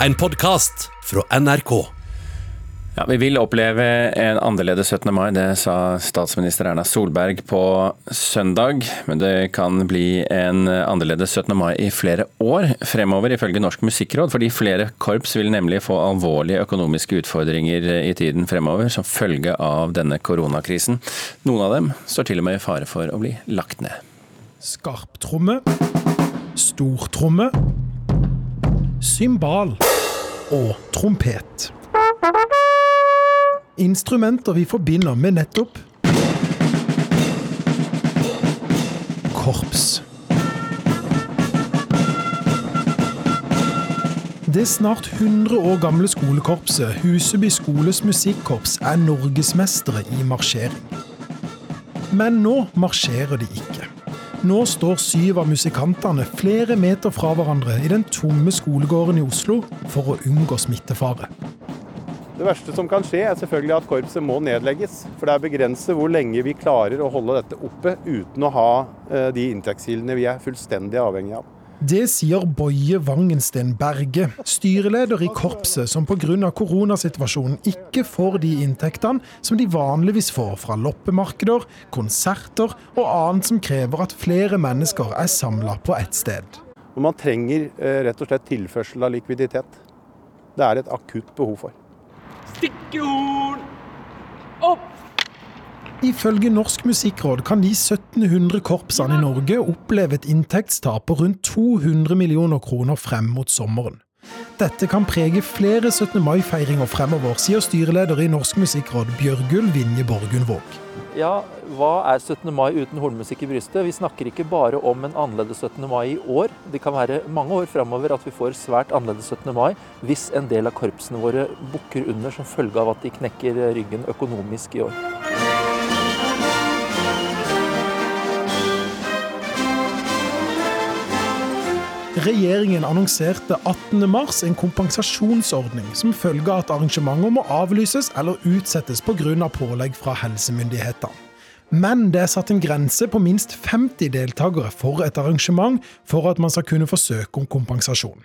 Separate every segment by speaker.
Speaker 1: En podkast fra NRK.
Speaker 2: Ja, Vi vil oppleve en annerledes 17. mai, det sa statsminister Erna Solberg på søndag. Men det kan bli en annerledes 17. mai i flere år fremover, ifølge Norsk musikkråd. Fordi flere korps vil nemlig få alvorlige økonomiske utfordringer i tiden fremover som følge av denne koronakrisen. Noen av dem står til og med i fare for å bli lagt ned.
Speaker 3: Skarptromme, stortromme, symbal og trompet. Instrumenter vi forbinder med nettopp korps. Det snart 100 år gamle skolekorpset Huseby skoles musikkorps er norgesmestere i marsjering. Men nå marsjerer de ikke. Nå står syv av musikantene flere meter fra hverandre i den tomme skolegården i Oslo for å unngå smittefare.
Speaker 4: Det verste som kan skje, er selvfølgelig at korpset må nedlegges. For det er begrenset hvor lenge vi klarer å holde dette oppe uten å ha eh, de inntektskildene vi er fullstendig avhengig av.
Speaker 3: Det sier Boje Wangensten Berge, styreleder i korpset som pga. koronasituasjonen ikke får de inntektene som de vanligvis får fra loppemarkeder, konserter og annet som krever at flere mennesker er samla på ett sted.
Speaker 4: Man trenger eh, rett og slett tilførsel av likviditet. Det er et akutt behov for.
Speaker 5: Stikkehorn! Opp!
Speaker 3: Ifølge Norsk musikkråd kan de 1700 korpsene i Norge oppleve et inntektstap på rundt 200 millioner kroner frem mot sommeren. Dette kan prege flere 17. mai-feiringer fremover, sier styreleder i Norsk musikkråd Bjørgulv Vinje Borgundvåg.
Speaker 6: Ja, hva er 17. mai uten hornmusikk i brystet? Vi snakker ikke bare om en annerledes 17. mai i år. Det kan være mange år fremover at vi får svært annerledes 17. mai hvis en del av korpsene våre bukker under som følge av at de knekker ryggen økonomisk i år.
Speaker 3: Regjeringen annonserte 18.3 en kompensasjonsordning som følge av at arrangementer må avlyses eller utsettes pga. pålegg fra helsemyndighetene. Men det er satt en grense på minst 50 deltakere for et arrangement for at man skal kunne få søke om kompensasjon.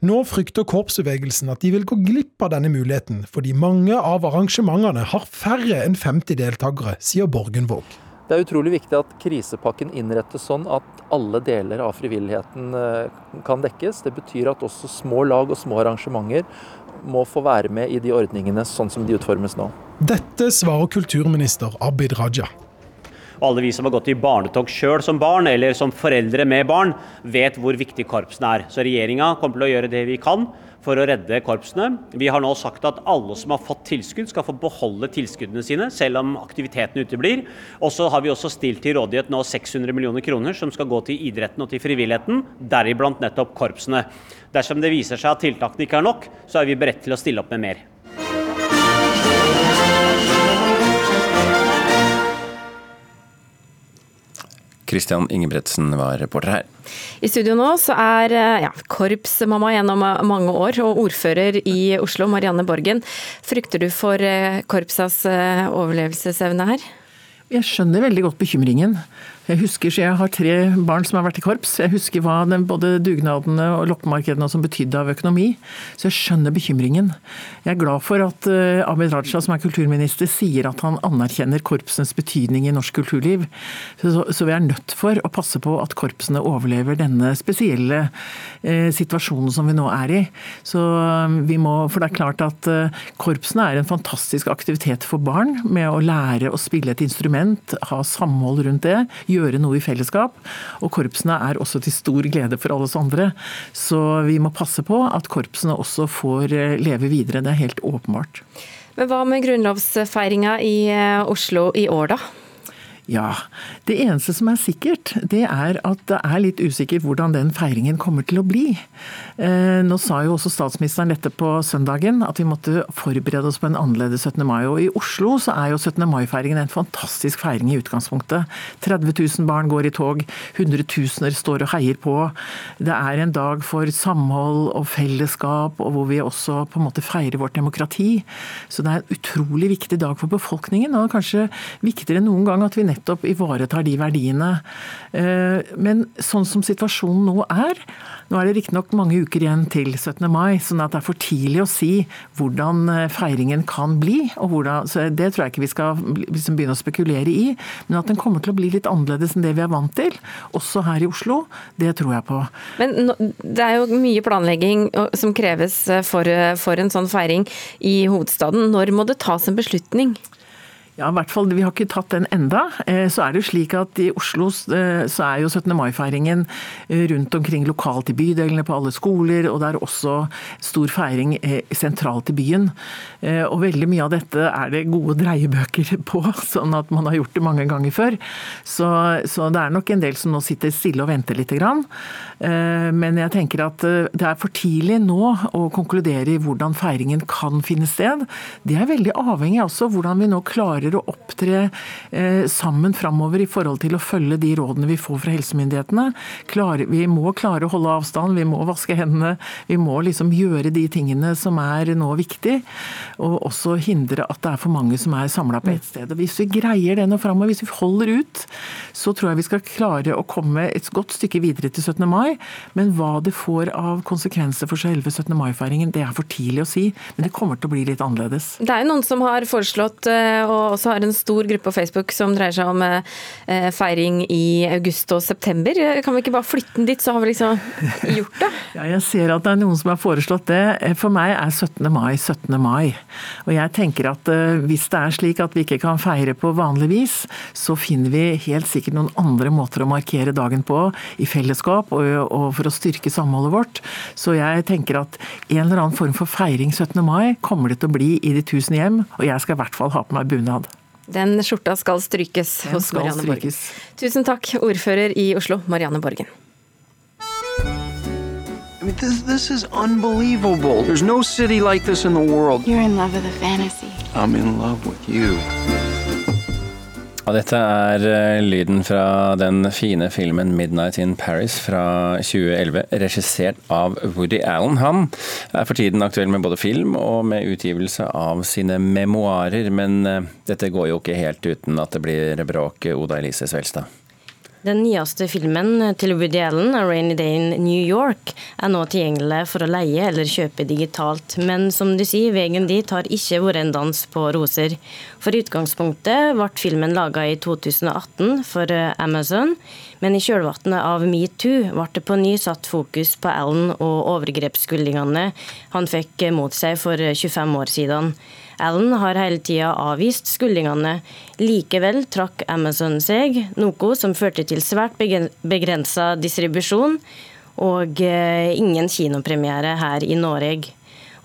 Speaker 3: Nå frykter korpsbevegelsen at de vil gå glipp av denne muligheten, fordi mange av arrangementene har færre enn 50 deltakere, sier Borgenvåg.
Speaker 6: Det er utrolig viktig at krisepakken innrettes sånn at alle deler av frivilligheten eh, kan dekkes. Det betyr at også små lag og små arrangementer må få være med i de ordningene sånn som de utformes nå.
Speaker 3: Dette svarer kulturminister Abid Raja.
Speaker 7: Alle vi som har gått i barnetog sjøl som barn, eller som foreldre med barn, vet hvor viktig korpsene er. Så regjeringa kommer til å gjøre det vi kan for å redde korpsene. Vi har nå sagt at alle som har fått tilskudd, skal få beholde tilskuddene sine, selv om aktiviteten uteblir. Og så har vi også stilt til rådighet nå 600 millioner kroner som skal gå til idretten og til frivilligheten, deriblant nettopp korpsene. Dersom det viser seg at tiltakene ikke er nok, så er vi beredt til å stille opp med mer.
Speaker 2: Christian Ingebretsen var reporter her.
Speaker 8: I studio nå så er eh, ja, korpsmamma gjennom mange år og ordfører i Oslo, Marianne Borgen. Frykter du for eh, korpsas eh, overlevelsesevne her?
Speaker 9: Jeg skjønner veldig godt bekymringen. Jeg husker, så jeg har tre barn som har vært i korps. Jeg husker hva den, både dugnadene og loppemarkedene som betydde av økonomi. Så jeg skjønner bekymringen. Jeg er glad for at uh, Abid Raja, som er kulturminister, sier at han anerkjenner korpsenes betydning i norsk kulturliv. Så, så vi er nødt for å passe på at korpsene overlever denne spesielle uh, situasjonen som vi nå er i. Så um, vi må, For det er klart at uh, korpsene er en fantastisk aktivitet for barn, med å lære å spille et instrument, ha samhold rundt det gjøre noe i fellesskap. Og korpsene er også til stor glede for alle oss andre. Så vi må passe på at korpsene også får eh, leve videre. Det er helt åpenbart.
Speaker 8: Men hva med grunnlovsfeiringa i eh, Oslo i år, da?
Speaker 9: Ja. Det eneste som er sikkert, det er at det er litt usikkert hvordan den feiringen kommer til å bli. Eh, nå sa jo også statsministeren dette på søndagen, at vi måtte forberede oss på en annerledes 17. mai. Og i Oslo så er jo 17. mai-feiringen en fantastisk feiring i utgangspunktet. 30 000 barn går i tog, hundretusener står og heier på. Det er en dag for samhold og fellesskap, og hvor vi også på en måte feirer vårt demokrati. Så det er en utrolig viktig dag for befolkningen, og kanskje viktigere enn noen gang at vi nettopp nettopp ivaretar de verdiene. Men sånn som situasjonen nå er, nå er det riktignok mange uker igjen til 17. mai, sånn at det er for tidlig å si hvordan feiringen kan bli. hvordan, Det tror jeg ikke vi skal liksom begynne å spekulere i. Men at den kommer til å bli litt annerledes enn det vi er vant til, også her i Oslo, det tror jeg på.
Speaker 8: Men det er jo mye planlegging som kreves for, for en sånn feiring i hovedstaden. Når må det tas en beslutning?
Speaker 9: Ja, i hvert fall, Vi har ikke tatt den enda. Eh, så er det jo slik at I Oslo eh, så er jo 17. mai-feiringen eh, rundt omkring lokalt i bydelene, på alle skoler. og Det er også stor feiring sentralt i byen. Og Veldig mye av dette er det gode dreiebøker på, sånn at man har gjort det mange ganger før. Så, så det er nok en del som nå sitter stille og venter litt. Men jeg tenker at det er for tidlig nå å konkludere i hvordan feiringen kan finne sted. Det er veldig avhengig av hvordan vi nå klarer klarer å opptre eh, sammen framover i forhold til å følge de rådene vi får fra helsemyndighetene. vi må klare å holde avstand, vi må vaske hendene. Vi må liksom gjøre de tingene som er nå viktig. Og også hindre at det er for mange som er samla på ett sted. Og Hvis vi greier det nå framover, hvis vi holder ut, så tror jeg vi skal klare å komme et godt stykke videre til 17. mai. Men hva det får av konsekvenser for selve 17. mai-feiringen, det er for tidlig å si. Men det kommer til å bli litt annerledes.
Speaker 8: Det er jo noen som har foreslått eh, å også har en stor gruppe på Facebook som dreier seg om eh, feiring i august og september. Kan vi ikke bare flytte den dit, så har vi liksom gjort det?
Speaker 9: ja, jeg ser at det er noen som har foreslått det. For meg er 17. mai 17. mai. Og jeg tenker at eh, hvis det er slik at vi ikke kan feire på vanlig vis, så finner vi helt sikkert noen andre måter å markere dagen på i fellesskap og, og for å styrke samholdet vårt. Så jeg tenker at en eller annen form for feiring 17. mai kommer det til å bli i de tusen hjem, og jeg skal i hvert fall ha på meg bunad.
Speaker 8: Den skjorta skal strykes Den hos Marianne Borgen. Tusen takk, ordfører i Oslo, Marianne Borgen.
Speaker 10: I mean, this, this is unbelievable. There's no city like this in the world.
Speaker 11: You're in love with a fantasy.
Speaker 10: I'm in love with you.
Speaker 2: Ja, dette er eh, lyden fra den fine filmen 'Midnight in Paris' fra 2011, regissert av Woody Allen. Han er for tiden aktuell med både film og med utgivelse av sine memoarer, men eh, dette går jo ikke helt uten at det blir bråk, Oda Elise Svelstad.
Speaker 12: Den nyeste filmen til Woody Allen, 'A Rainy Day in New York', er nå tilgjengelig for å leie eller kjøpe digitalt. Men som du sier, veien dit har ikke vært en dans på roser. For i utgangspunktet ble filmen laga i 2018 for Amazon. Men i kjølvannet av metoo ble det på ny satt fokus på Allen og overgrepsskyldningene han fikk mot seg for 25 år siden. Allen har hele tida avvist skyldningene. Likevel trakk Amazon seg, noe som førte til svært begrensa distribusjon og eh, ingen kinopremiere her i Norge.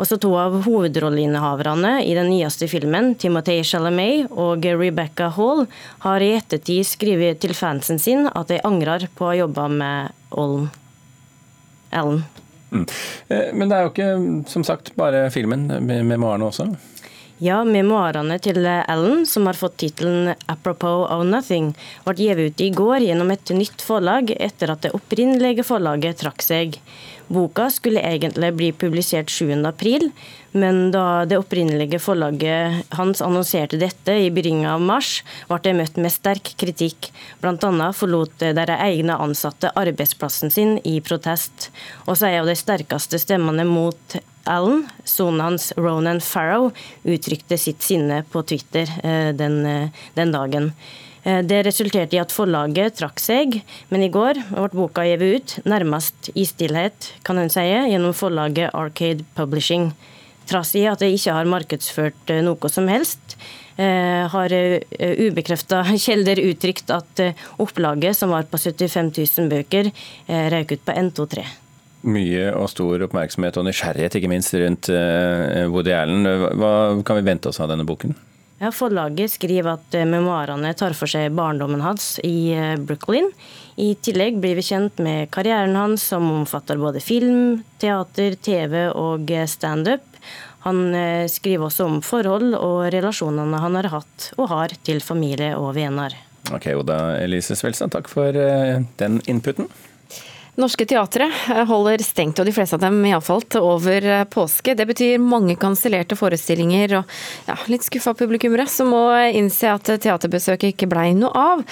Speaker 12: Også to av hovedrolleinnehaverne i den nyeste filmen, Timothy Chalamet og Rebecca Hall, har i ettertid skrevet til fansen sin at de angrer på å jobbe med Ollen. Allen.
Speaker 2: Mm. Eh, men det er jo ikke, som sagt, bare filmen, med memoarene også?
Speaker 12: Ja, memoarene til Ellen, som har fått tittelen 'Apropos of Nothing', ble gitt ut i går gjennom et nytt forlag etter at det opprinnelige forlaget trakk seg. Boka skulle egentlig bli publisert 7.4, men da det opprinnelige forlaget hans annonserte dette i begynnelsen av mars, ble det møtt med sterk kritikk. Bl.a. forlot deres egne ansatte arbeidsplassen sin i protest. Også en av de sterkeste stemmene mot Allen, sonen hans Ronan Farrow, uttrykte sitt sinne på Twitter eh, den, eh, den dagen. Eh, det resulterte i at forlaget trakk seg, men i går ble boka gitt ut, nærmest i stillhet, kan en si, gjennom forlaget Arcade Publishing. Trass i at de ikke har markedsført noe som helst, har ubekrefta kilder uttrykt at opplaget, som var på 75 000 bøker, røk ut på 123
Speaker 2: mye og stor oppmerksomhet og nysgjerrighet, ikke minst rundt eh, Woody Allen. Hva kan vi vente oss av denne boken?
Speaker 12: Ja, Forlaget skriver at eh, memoarene tar for seg barndommen hans i eh, Brooklyn. I tillegg blir vi kjent med karrieren hans, som omfatter både film, teater, TV og standup. Han skriver også om forhold og relasjonene han har hatt og har til familie og venner.
Speaker 2: Ok, Oda Elise Svelstad, takk for den inputen.
Speaker 8: Norske teatre eh, holder stengt, og de fleste av dem iallfall til over eh, påske. Det betyr mange kansellerte forestillinger og ja, litt skuffa publikummere som må innse at teaterbesøket ikke blei noe av.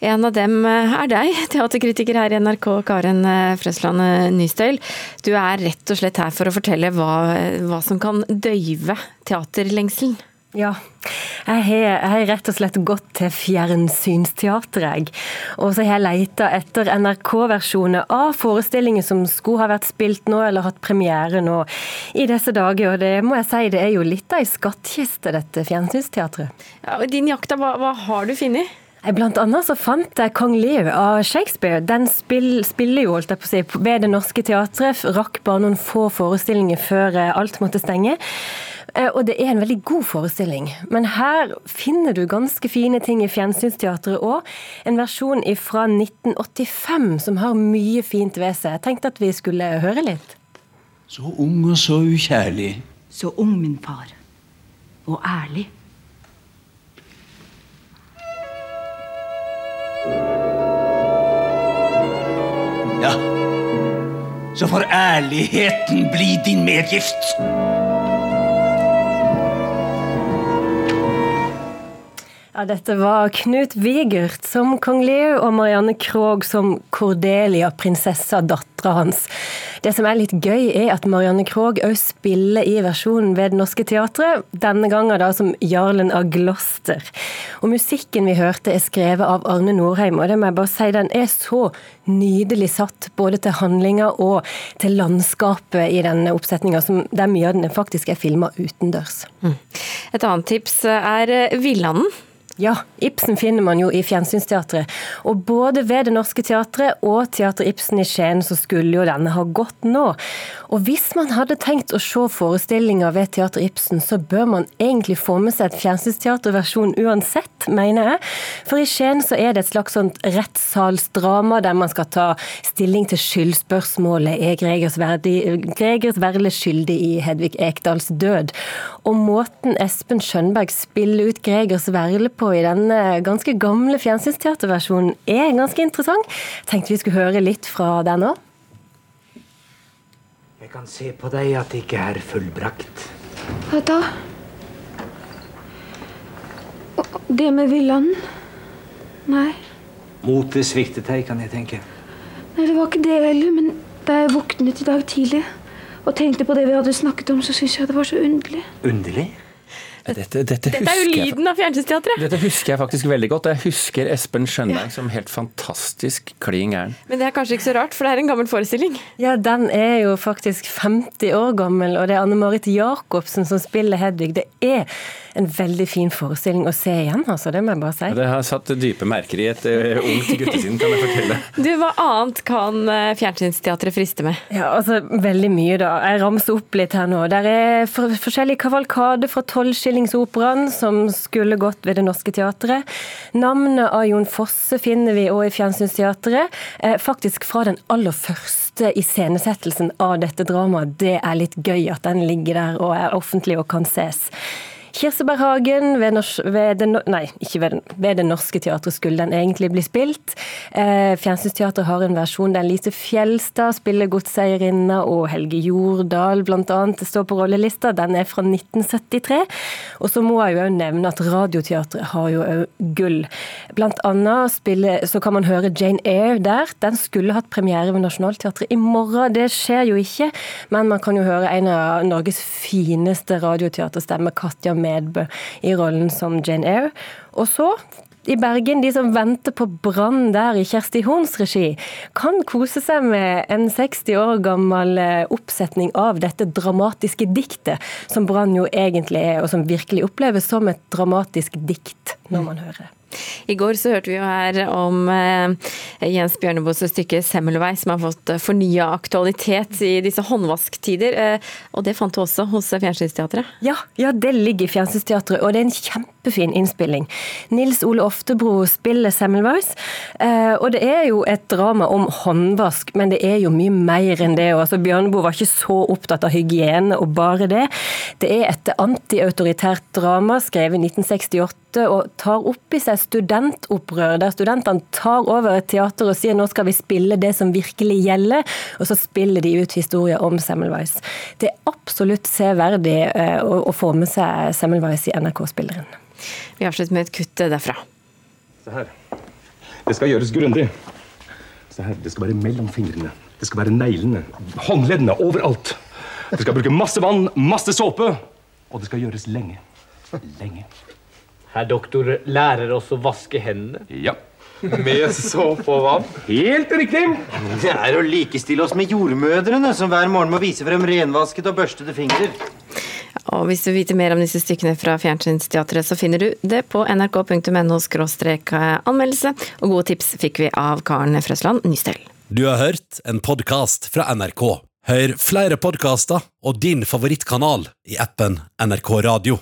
Speaker 8: En av dem eh, er deg, teaterkritiker her i NRK, Karen Frøsland Nystøyl. Du er rett og slett her for å fortelle hva, hva som kan døyve teaterlengselen.
Speaker 11: Ja, jeg har, rett og slett gått til fjernsynsteater, jeg. Og så har jeg leita etter NRK-versjoner av forestillinger som skulle ha vært spilt nå, eller hatt premiere nå i disse dager. Og det må jeg si, det er jo litt av ei skattkiste, dette fjernsynsteatret.
Speaker 8: Ja, og Din jakta, hva, hva har du funnet?
Speaker 11: Blant annet så fant jeg Kong Lear av Shakespeare. Den spill, spiller jo holdt jeg på å si, ved Det Norske Teatret. Rakk bare noen få forestillinger før alt måtte stenge. Eh, og det er en veldig god forestilling. Men her finner du ganske fine ting i Fjernsynsteatret òg. En versjon fra 1985 som har mye fint ved seg. Jeg tenkte at vi skulle høre litt.
Speaker 13: Så ung og så ukjærlig.
Speaker 14: Så ung, min far. Og ærlig.
Speaker 13: Ja, så får ærligheten bli din medgift.
Speaker 11: Ja, dette var Knut Vigert som kong Leo og Marianne Krogh som Cordelia, prinsessa, dattera hans. Det som er litt gøy, er at Marianne Krogh òg spiller i versjonen ved Det Norske Teatret, denne gangen da som jarlen av Gloster. Og musikken vi hørte er skrevet av Arne Norheim, og det må jeg bare si, den er så nydelig satt både til handlinga og til landskapet i denne oppsetninga, der mye av den faktisk er filma utendørs. Mm.
Speaker 8: Et annet tips er Villanden.
Speaker 11: Ja, Ibsen finner man jo i Fjernsynsteatret. Og både ved Det Norske Teatret og Teater Ibsen i Skien så skulle jo denne ha gått nå. Og hvis man hadde tenkt å se forestillinger ved Teater Ibsen, så bør man egentlig få med seg et fjernsynsteaterversjon uansett, mener jeg. For i Skien så er det et slags sånt rettssalsdrama der man skal ta stilling til skyldspørsmålet er Gregers, verdi, Gregers Verle skyldig i Hedvig Ekdals død. Og måten Espen Skjønberg spiller ut Gregers Verle på i denne ganske gamle fjernsynsteaterversjonen er ganske interessant. Tenkte vi skulle høre litt fra den òg.
Speaker 15: Jeg kan se på deg at det ikke er fullbrakt.
Speaker 16: Hva da? Det med villanen? Nei.
Speaker 15: Motet sviktet deg, kan jeg tenke.
Speaker 16: Nei, det var ikke det heller. Men da jeg våknet i dag tidlig og tenkte på det vi hadde snakket om, så syntes jeg det var så underlig.
Speaker 15: Underlig?
Speaker 2: Dette, dette,
Speaker 8: dette, er jo lyden av Fjernsynsteatret!
Speaker 2: Dette husker jeg faktisk veldig godt. Jeg husker Espen Skjønberg ja. som helt fantastisk klin gæren.
Speaker 8: Men det er kanskje ikke så rart, for det er en gammel forestilling?
Speaker 11: Ja, den er jo faktisk 50 år gammel, og det er Anne Marit Jacobsen som spiller Hedvig. Det er en veldig fin forestilling å se igjen, altså. Det må jeg bare si.
Speaker 2: det har satt dype merker i et uh, ungt guttesinn, kan jeg fortelle.
Speaker 8: Du, hva annet kan uh, Fjernsynsteatret friste med?
Speaker 11: Ja, altså veldig mye, da. Jeg ramser opp litt her nå. Der er for, forskjellige kavalkade fra tolvskilling Forestillingsoperaen som skulle gått ved Det Norske Teatret. Navnet av Jon Fosse finner vi òg i Fjernsynsteatret. Eh, faktisk fra den aller første iscenesettelsen av dette dramaet. Det er litt gøy at den ligger der og er offentlig og kan ses. Kirsebærhagen ved, ved, ved, Det Norske Teatret skulle den egentlig bli spilt. Eh, Fjernsynsteatret har en versjon der Lise Fjelstad spiller godseierinna, og Helge Jordal bl.a. står på rollelista. Den er fra 1973. Og så må jeg jo nevne at Radioteatret har jo òg gull. Blant annet spiller, så kan man høre Jane Eyre der. Den skulle hatt premiere ved Nationaltheatret i morgen. Det skjer jo ikke, men man kan jo høre en av Norges fineste radioteaterstemmer, Katja Medbø i rollen som Jane Eyre. Og så i Bergen, de som venter på Brann der i Kjersti Horns regi, kan kose seg med en 60 år gammel eh, oppsetning av dette dramatiske diktet, som Brann jo egentlig er, og som virkelig oppleves som et dramatisk dikt når man hører det.
Speaker 8: I går så hørte vi jo her om eh, Jens Bjørneboes stykke 'Semmelvei', som har fått eh, fornya aktualitet i disse håndvasktider. Eh, og det fant du også hos Fjernsynsteatret?
Speaker 11: Ja, ja, det ligger i Fjernsynsteatret, og det er en kjempefin innspilling. Nils Ole Oftebro spiller 'Semmelweis', eh, og det er jo et drama om håndvask, men det er jo mye mer enn det. Altså, Bjørneboe var ikke så opptatt av hygiene og bare det. Det er et antiautoritært drama skrevet i 1968 og tar opp i seg studentopprør, der studentene tar over et teater og sier nå skal vi spille det som virkelig gjelder, og så spiller de ut historier om Semmelweis. Det er absolutt severdig eh, å, få med seg Semmelweis i NRK-spilleren.
Speaker 8: Vi avslutter med et kutt derfra.
Speaker 17: Se her. Det skal gjøres grundig. Se her. Det skal være mellom fingrene. Det skal være neglene. Håndleddene. Overalt. Det skal bruke masse vann, masse såpe. Og det skal gjøres lenge. Lenge.
Speaker 18: Herr doktor lærer oss å vaske hendene.
Speaker 17: Ja.
Speaker 18: Med såpe og vann.
Speaker 17: Helt riktig!
Speaker 19: Det er å likestille oss med jordmødrene, som hver morgen må vise frem renvasket og børstede fingre.
Speaker 8: Og hvis du vil vite mer om disse stykkene fra Fjernsynsteatret, så finner du det på nrk.no anmeldelse. Og gode tips fikk vi av Karen Frøsland Nystøl.
Speaker 1: Du har hørt en podkast fra NRK. Hør flere podkaster og din favorittkanal i appen NRK Radio.